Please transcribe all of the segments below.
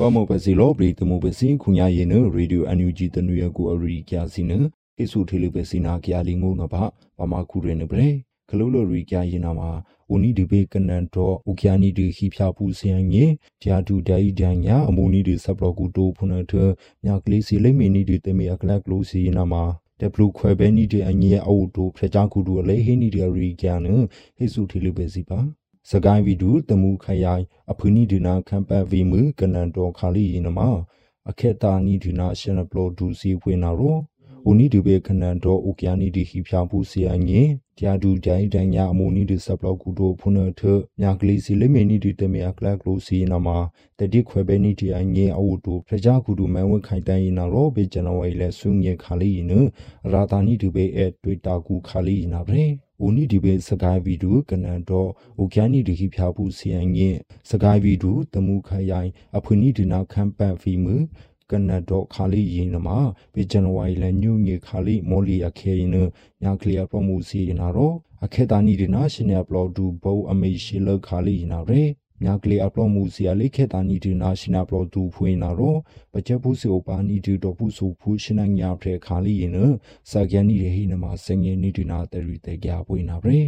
ဝမပစီလောပရီတမပစီခုညာယေနရေဒီယိုအန်ယူဂျီတနွေကိုအရီကျစီနဟိဆုထေလူပစီနာကရလီငုံနဘာပမာခုရနေပရေကလိုလိုရီကျယေနာမှာဦးနီဒီဘေကနန်တော့ဥကျနီဒီခိဖြာပူစယံငေဂျာဒူဒိုင်ဒန်ညာအမူနီဒီဆပ်ပလကူတိုဖုန်ထမြကလေးစီလိမ့်မီနီဒီတမေအကလက်ကလိုစီနာမှာတဘလူခွဲပဲနီဒီအငေအဝတိုဖျက်ချကူတူလေဟိနီဒီရီကျန်ဟိဆုထေလူပစီပါ စကိုင်းဗီဒူတမှုခရိုင်အဖူနီဒီနာကမ်ပတ်ဗီမူကနန်တော်ခါလီယနမအခက်တာနီဒီနာရှင်ပလိုဒူစီဖွင့်နာရောဦးနီဒီဘေခနန်တော်ဥကျာနီဒီဟိဖြာပူစီအငေတ ရားဒူဒိုင်ဒိုင်ညာအမူနီဒီဆပ်လောက်ကူတိုဖုန်ထမြကလေးစီလိမေနီဒီတမေအကလကလိုစီနာမတတိခွဲပဲနီဒီအငေအဝတူဖကြကူတူမဲဝခိုင်တိုင်နာရောဘေကျွန်တော်ဝိလဲဆုငေခါလီနရာတာနီဒီဘေအဲတွေ့တာကူခါလီနာဗရေဦးနီဒီဘေစကိုင်းဗီဒူကနန်တော့ဥကျန်နီဒီခိဖြာဘူးစီယန်ငင်းစကိုင်းဗီဒူတမှုခရိုင်အဖွနီဒီနာခမ်ပန်ဖီမူ ကနတ်တော့ခါလီရင်နမှာပေဇန်နဝါရီလညူငေခါလီမော်လီအခဲရင်ညာကလီယာပရမှုစီနာတော့အခဲတာနီဒီနာရှင်နယ်ဘလော့ဒူဘောအမေရှိလခါလီနာရဲမြကလေးအပလော့မှုစီအလေးခေတာနီဒီနာရှင်နာပလော့ဒူဖွေးနာတော့ပချက်ဘူးစီအိုပါနီဒီတော့ဘူးဆိုဖူးရှင်နညာဖရဲခါလီရင်စကန်နီဟိနမှာစငယ်နီဒီနာတရီတေကြပွေးနာရဲ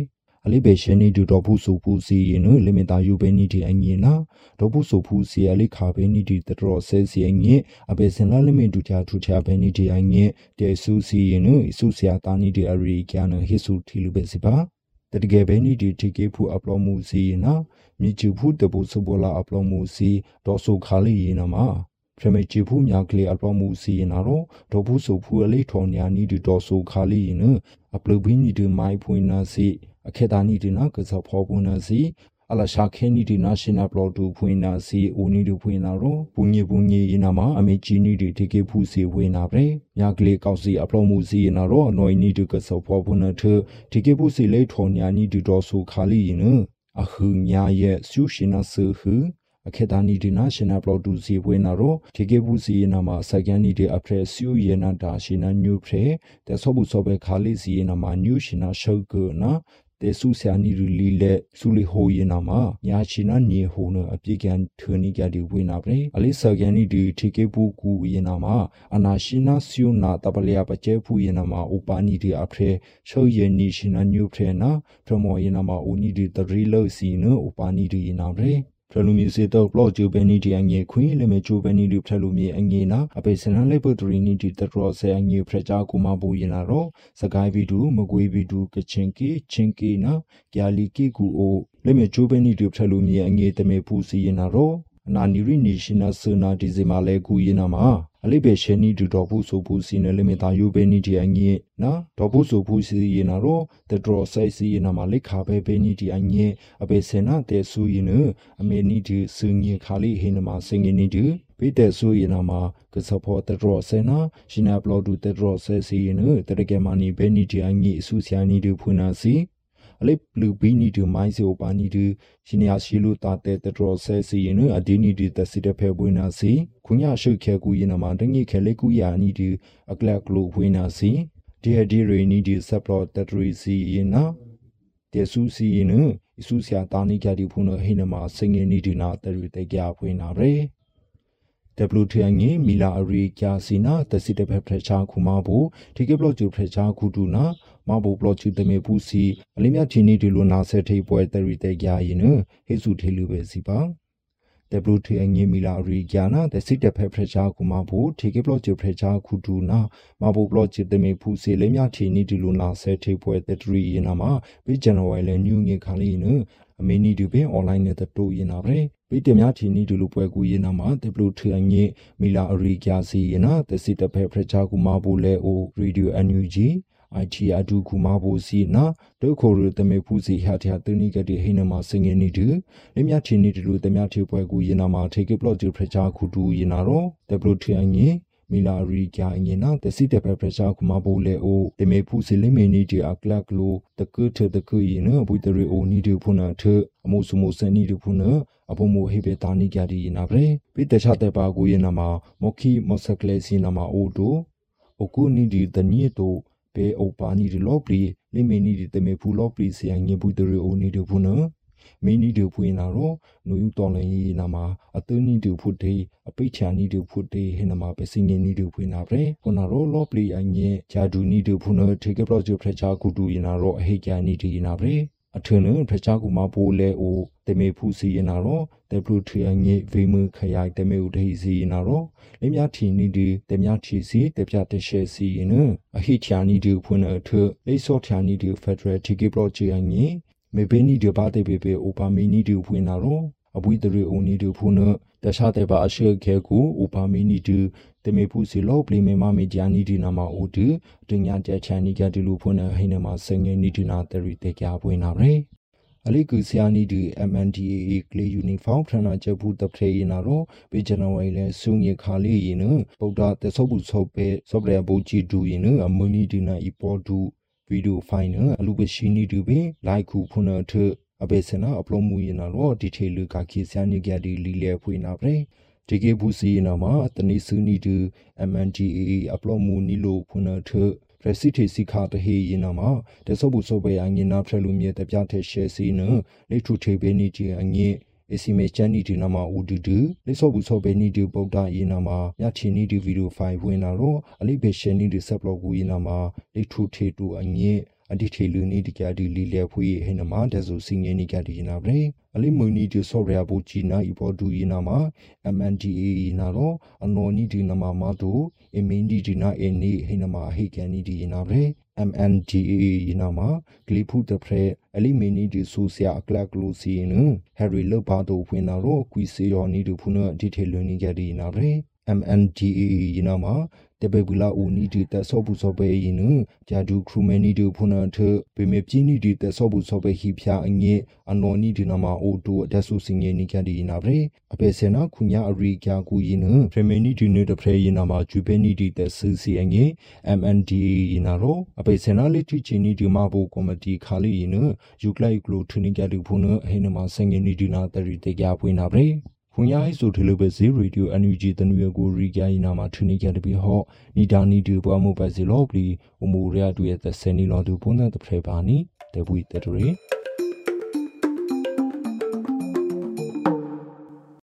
အလိဘေရှင်နီဒူတော့ဘူးဆိုဖူးစီရင်လီမီတာယူပဲနီဒီအငင်းနာတော့ဘူးဆိုဖူးစီအလိခါပဲနီဒီတတော်ဆဲစီအငင်းအဘေစင်လာလီမီဒူချာထူချာပဲနီဒီအငင်းတဲဆူစီရင်ဆူစီယာတာနီဒီအရီကျန်ဟိဆူထီလူပဲစီပါတတကယ်ပဲနီဒီတီကေဖူအပလော့မှုစီနာမြချူဖူတဘူစဘောလာအပလော့မှုစီဒေါ်ဆူခါလီရင်နာမှာ ဖရမေချီဖူမြကလေးအပလော့မှုစီနာတော့ဒေါ်ဘူးဆူဖူအလေးထော်ညာနီဒီဒေါ်ဆူခါလီရင်အပလဘင်းနီဒီမိုင်ဖွင့်နာစီအခေတာနီဒီနာကစားဖောပွန်နာစီအလရှာခဲနီဒီနာရှင်နာဘလော့ဒူဖွင့်နာစီအိုနီဒူဖွင့်နာရောဘူညေဘူညေအနာမအမေချီနီဒီတေကေဖူစီဝေနာပရေမြကလေးကောက်စီအပလော့မှုစီနာရောအနော်နီဒီကစားဖောပွန်နာထတေကေဖူစီလေထော်ညာနီဒီဒေါ်ဆူခါလီနအခုညာရဲ့ဆူရှင်နာဆူဟူ အခေတာနီဒီနာရှင်နာပလော့ဒူစီဝေနာရောတေကေဖူစီနာမစကန်နီဒီအဖရက်ဆူယေနာဒါရှင်နာညူဖရေတဲ့ဆောဘူးဆောပဲခါလီစီနာမညူရှင်နာရှောက်ကနာတေဆုဆာနီရလီလက်ဆူလီဟိုယနာမှာညာချီနာညေဟိုနအပြေကန်ထနီကြဒီဝိနာပရေအလိဆာကန်နီဒီထေကေပူကူယနာမှာအနာရှိနာဆီယနာတပလျာပကျဲဖူယနာမှာဥပါနီဒီအဖရေရှောယနီရှိနာညူဖရေနာပရမောယနာမှာဦးနီဒီတရီလောစီနဥပါနီဒီယနာပရေ ဖရလူမီစေတော့ဘလော့ဂျူဘဲနီဒီအငေခွင်းလေမေဂျူဘဲနီဒီဖရလူမီအငေနာအပေစနန်လေးပုတရီနီဒီတရောဆဲအငေဖရချာကူမဘူရင်လာတော့စကိုင်းဗီဒူမကွေးဗီဒူကချင်ကီချင်းကီနာကျာလီကီကူအိုလေမေဂျူဘဲနီဒီဖရလူမီအငေတမေဖူစီရင်လာတော့အနာနီရီနေရှင်နာဆနာဒီဇီမာလဲကူရင်နာမှာ အလိဘေရှဲနီဒူတော်ဘူးဆိုဘူးစီနယ်လိမီတာယူဘေနီဒီအငေနော်တော်ဘူးဆိုဘူးစီရင်နာတော့တဒရဆိုင်စီရင်နာမှာလိခါပဲဘေနီဒီအငေအဘေစနာတဲဆူရင်နအမေနီဒီစငေခါလီဟင်းနမှာစငေနီဒီပိတဲဆူရင်နာမှာကစဖို့တဒရဆနာရှင်နာဘလော့ဒူတဒရဆဲစီရင်နတရကေမာနီဘေနီဒီအငေအဆူဆီယာနီဒီဖွနာစီ အလိဘလူဘီနီဒူမိုင်းစီအိုပါနီဒူရှင်ယာရှိလူတာတဲ့တတော်ဆဲစီရင်နအဒီနီဒီတစီတဖဲပွေးနာစီခွညာရှုခဲကူရင်နမှာတငိခဲလေကူယာနီဒီအကလကလူပွေးနာစီဒီအဒီရီနီဒီဆပ်ပလော့တတရီစီရင်နာတေဆူစီရင်နအဆူဆီယာတာနီကြဒီဖုန်ဟိနမှာစငင်နီဒီနာတရီတေကြပွေးနာရဲ WTI ငေမီလာအရီကျာစီနာတစီတဖက်ဖရက်ချာခုမဘူဒီကေဘလော့ဂျူဖရက်ချာခုတူနာ မဘူဘလော့ချူတမေပူစီအလင်းမြချီနီဒီလိုနာဆက်ထိပွဲတရီတဲကြရင်နဟေစုထေလူပဲစီပါ WTA ငေမီလာရီကျာနာတစီတဖက်ဖရက်ချာခုမဘူဒီကေဘလော့ဂျူဖရက်ချာခုတူနာမဘူဘလော့ချူတမေပူစီလေးမြချီနီဒီလိုနာဆက်ထိပွဲတရီရင်နာမှာပြီးဇန်နဝါရီလညူငေခါလီနအမေနီဒီပင်အွန်လိုင်းနဲ့တူရင်နာပဲပိတများချီနီဒူလူပွဲကူရင်နာမှာတေဘလူထန်ငေမီလာအရီကျစီယနာတစီတဖဲဖရချာကူမဘူလဲအိုရေဒီယိုအန်ယူဂျီ IT အဒူကူမဘူစီနာဒုခိုရတမေဖူစီဟာတျာတနိကတိဟိနမစငေနီတူလမြချီနီဒလူတမြထေပွဲကူရင်နာမှာထေကေပလော့ဂျူဖရချာကူတူရင်နာတော့တေဘလူထန်ငေမီလာရီကျအငင်နာတစီတပပရချာကမဘူလေအိုတမေဖူစီလိမေနီတီအကလကလိုတကုထတကုယနဘူတရီအိုနီဒီဖုနာထအမှုစုမှုစနီဒီဖုနာအဘုံမဟေဘေတာနီကြဒီနာဗရေပိတချတဲ့ပါကူယနာမှာမော်ခီမော်ဆကလေစီနာမှာအိုတိုအကူနီဒီတနီတို ဘေအိုပါနီဒီလောပလီလိမေနီဒီတမေဖူလောပလီစီယငေဘူတရီအိုနီဒီဖုနာမင်းနီတူဖွင့်လာတော့နူယူတော်လည်းရေးနာမှာအသွနီတူဖို့တေအပိတ်ချာနီတူဖို့တေဟင်နာမှာပဲစင်ငင်းနီတူဖွင့်လာပဲခုနတော့လော့ပလီအငင်းဂျာဒူနီတူဖို့နော်ထေကပလော့ဂျူဖရချာကူတူရင်နာတော့အဟိကျာနီတီနာပဲ အထွန်းနဖချာကူမပိုးလဲအိုတမေဖူစီရင်နာတော့တေပလူထရီအငိဗေမခရိုင်တမေဥဒိစီရင်နာတော့လင်းမြထီနီဒီတေမြထီစီတေပြတရှဲစီရင်နအဟိချာနီဒီဖွနထလေဆော့ချာနီဒီဖက်ဒရယ်တီကေပရောဂျီအငိမေဘေနီဒီဘာတေပေပေအိုပါမီနီဒီဖွနာတော့ အပွေးတရီအိုနီဒီဖုနတခြားတဲ့ပါအရှိခဲကူဥပါမီနီဒီတမေဖူစီလောပလီမေမမေဂျာနီဒီနာမအိုဒီတင်ညာတဲ့ချန်နီကတီလူဖုနဟိနေမှာစငယ်နီဒီနာတရီတေကြပွင့်နာရဲအလိကူဆီယာနီဒီ MNDAA ကလေးယူနီဖောင်းဖရနာချက်ဘူးတဖရေနာရောပေဂျနဝိုင်လဲဆုငေခါလေးရင်နဗုဒ္ဓတဆုပ်ဘူးဆုပ်ပဲစောပရဘူချီဒူရင်နအမနီဒီနာအီပေါ်ဒူဗီဒီယိုဖိုင်နအလူပရှိနီဒီပဲလိုက်ခုဖုနထ အဘေစနာအပလိုမူရင်နာရောဒီထေလူကခေဆီယာနီကြဒီလီလေဖွေနာပဲဒီကေဘူးစီနာမှာတနိစုနီတူ MNDAA အပလိုမူနီလိုဖုနထရစီတီစီခါတဟေရင်နာမှာတဆော့ဘူးဆော့ပဲအငင်းနာဖရလူမြေတပြတဲ့ရှဲစီနလေထုထေဘေနီတီအငင်းအစီမေချန်နီဒီနာမှာဦးဒူဒူလေဆော့ဘူးဆော့ပဲနီဒီပုတ်တာရင်နာမှာညချီနီဒီဗီဒီယိုဖိုင်ဝင်လာတော့အလိဘေရှန်နီဒီဆက်ဘလော့ကူရင်နာမှာလေထုထေတူအငင်း အဒီထေလူနီဒီကြဒီလီလေဖွေဟိနမှာဒဇူစင်းငင်းနီကြဒီနာဗရေအလိမွန်နီဒီဆော့ရယာဘူချီနာဤပေါ်ဒူဤနာမှာ MNDA နာတော့အနော်နီဒီနာမှာမတူအမင်းဒီဒီနာအင်းနီဟိနမှာဟိကန်နီဒီနာဗရေ MNDA ဤနာမှာဂလီဖူတဖရဲအလိမင်းနီဒီဆိုဆရာအကလကလူစီနဟယ်ရီလောဘာတိုဖွင့်နာတော့ကွီစီယောနီဒီဖုနဒီထေလူနီကြဒီနာဗရေ MNDA ယနာမှာတပေဘူးလာဦးနီဒီတက်ဆော့ဘူးဆော့ပဲယင်းနဂျာဒူခရူမဲနီဒီဖုနာထပေမေပြင်းနီဒီတက်ဆော့ဘူးဆော့ပဲဟိဖျာအငေအနော်နီဒီနာမှာအိုတိုအတက်ဆူစင်ငေနီကန်ဒီနာဗရေအပေစနာခုညာအရိကျကူယင်းနဖရမေနီဒီနေတဖရေယနာမှာဂျူပဲနီဒီတက်ဆူစီအငေ MNDA ယနာရောအပေစနာလီတီချီနီဒီမာဘူကော်မတီခါလီယင်းယူကလိုက်ကလိုထနီကလူဖုနဟိနမှာစင်ငေနီဒီနာတရီတေကြပွေးနာဗရေ ခွန်ရဟိဆိုထလဘဇေရေဒီယိုအန်ယူဂျီတနွေကိုရီကြိုင်နာမှာထနေကြတပြီးဟောနီဒါနီဒီပွားမှုပဲစီလောပလီအမူရရတူရဲ့သစနီလောတူပုံတဲ့တဖရေပါနီတေပွေတတရေ